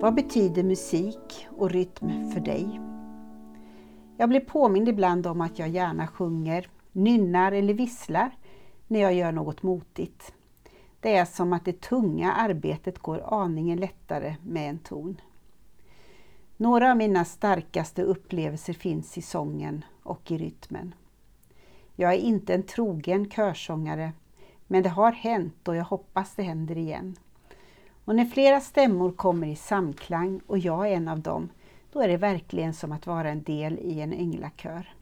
Vad betyder musik och rytm för dig? Jag blir påmind ibland om att jag gärna sjunger, nynnar eller visslar när jag gör något motigt. Det är som att det tunga arbetet går aningen lättare med en ton. Några av mina starkaste upplevelser finns i sången och i rytmen. Jag är inte en trogen körsångare, men det har hänt och jag hoppas det händer igen. Och när flera stämmor kommer i samklang och jag är en av dem, då är det verkligen som att vara en del i en änglakör.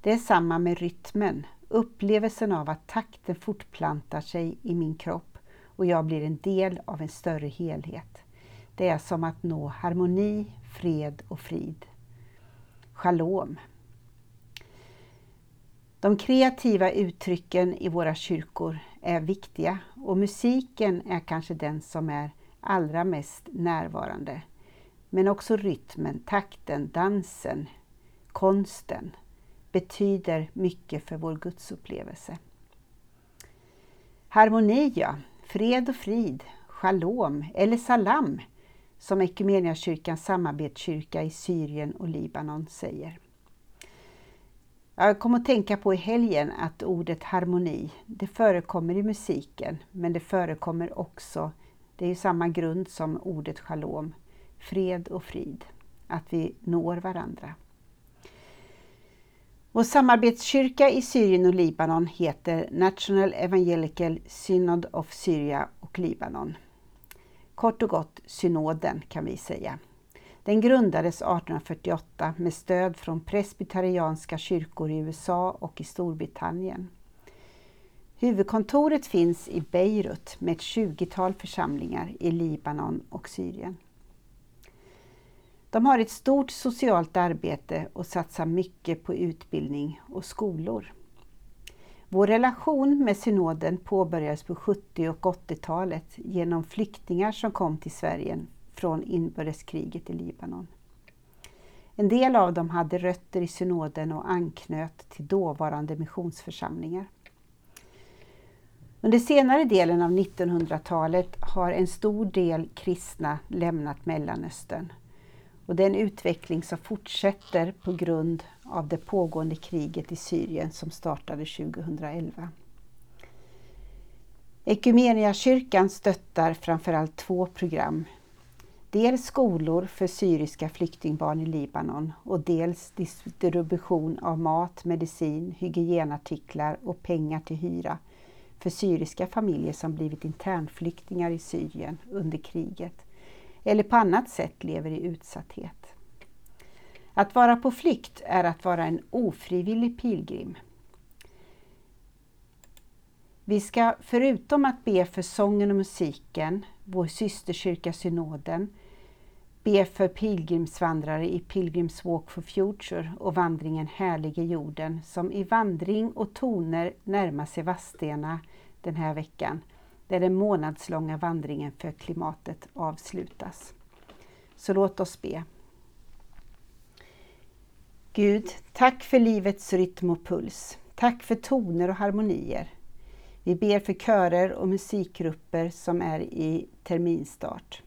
Det är samma med rytmen, upplevelsen av att takten fortplantar sig i min kropp och jag blir en del av en större helhet. Det är som att nå harmoni, fred och frid. Shalom. De kreativa uttrycken i våra kyrkor är viktiga och musiken är kanske den som är allra mest närvarande. Men också rytmen, takten, dansen, konsten betyder mycket för vår gudsupplevelse. Harmoni, ja. Fred och frid, shalom eller salam som Equmeniakyrkans samarbetskyrka i Syrien och Libanon säger. Jag kom att tänka på i helgen att ordet harmoni, det förekommer i musiken, men det förekommer också, det är samma grund som ordet shalom, fred och frid, att vi når varandra. Vår samarbetskyrka i Syrien och Libanon heter National Evangelical Synod of Syria och Libanon. Kort och gott synoden kan vi säga. Den grundades 1848 med stöd från presbyterianska kyrkor i USA och i Storbritannien. Huvudkontoret finns i Beirut med ett 20-tal församlingar i Libanon och Syrien. De har ett stort socialt arbete och satsar mycket på utbildning och skolor. Vår relation med synoden påbörjades på 70 och 80-talet genom flyktingar som kom till Sverige från inbördeskriget i Libanon. En del av dem hade rötter i synoden och anknöt till dåvarande missionsförsamlingar. Under senare delen av 1900-talet har en stor del kristna lämnat Mellanöstern och det är en utveckling som fortsätter på grund av det pågående kriget i Syrien som startade 2011. Equmeniakyrkan stöttar framförallt två program. Dels skolor för syriska flyktingbarn i Libanon och dels distribution av mat, medicin, hygienartiklar och pengar till hyra för syriska familjer som blivit internflyktingar i Syrien under kriget eller på annat sätt lever i utsatthet. Att vara på flykt är att vara en ofrivillig pilgrim. Vi ska förutom att be för sången och musiken, vår systerkyrka synoden, be för pilgrimsvandrare i Pilgrims Walk for Future och vandringen Härlige jorden som i vandring och toner närmar sig Vadstena den här veckan där den månadslånga vandringen för klimatet avslutas. Så låt oss be. Gud, tack för livets rytm och puls. Tack för toner och harmonier. Vi ber för körer och musikgrupper som är i terminstart.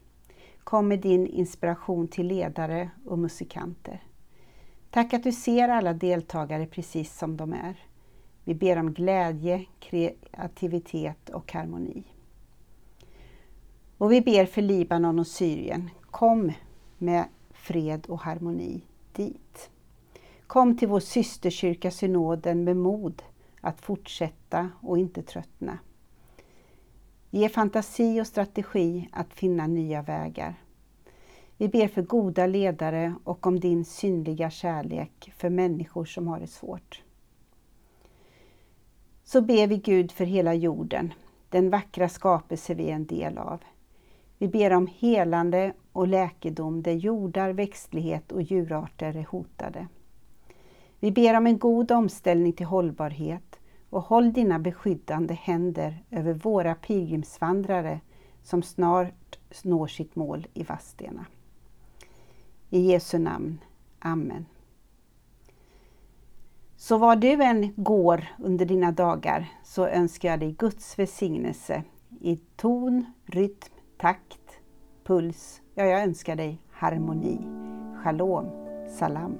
Kom med din inspiration till ledare och musikanter. Tack att du ser alla deltagare precis som de är. Vi ber om glädje, kreativitet och harmoni. Och vi ber för Libanon och Syrien. Kom med fred och harmoni dit. Kom till vår systerkyrka synoden med mod att fortsätta och inte tröttna. Ge fantasi och strategi att finna nya vägar. Vi ber för goda ledare och om din synliga kärlek för människor som har det svårt. Så ber vi Gud för hela jorden, den vackra skapelse vi är en del av. Vi ber om helande och läkedom där jordar, växtlighet och djurarter är hotade. Vi ber om en god omställning till hållbarhet och håll dina beskyddande händer över våra pilgrimsvandrare som snart når sitt mål i Vadstena. I Jesu namn. Amen. Så var du än går under dina dagar så önskar jag dig Guds välsignelse i ton, rytm, takt, puls Ja, jag önskar dig harmoni. Shalom, salam.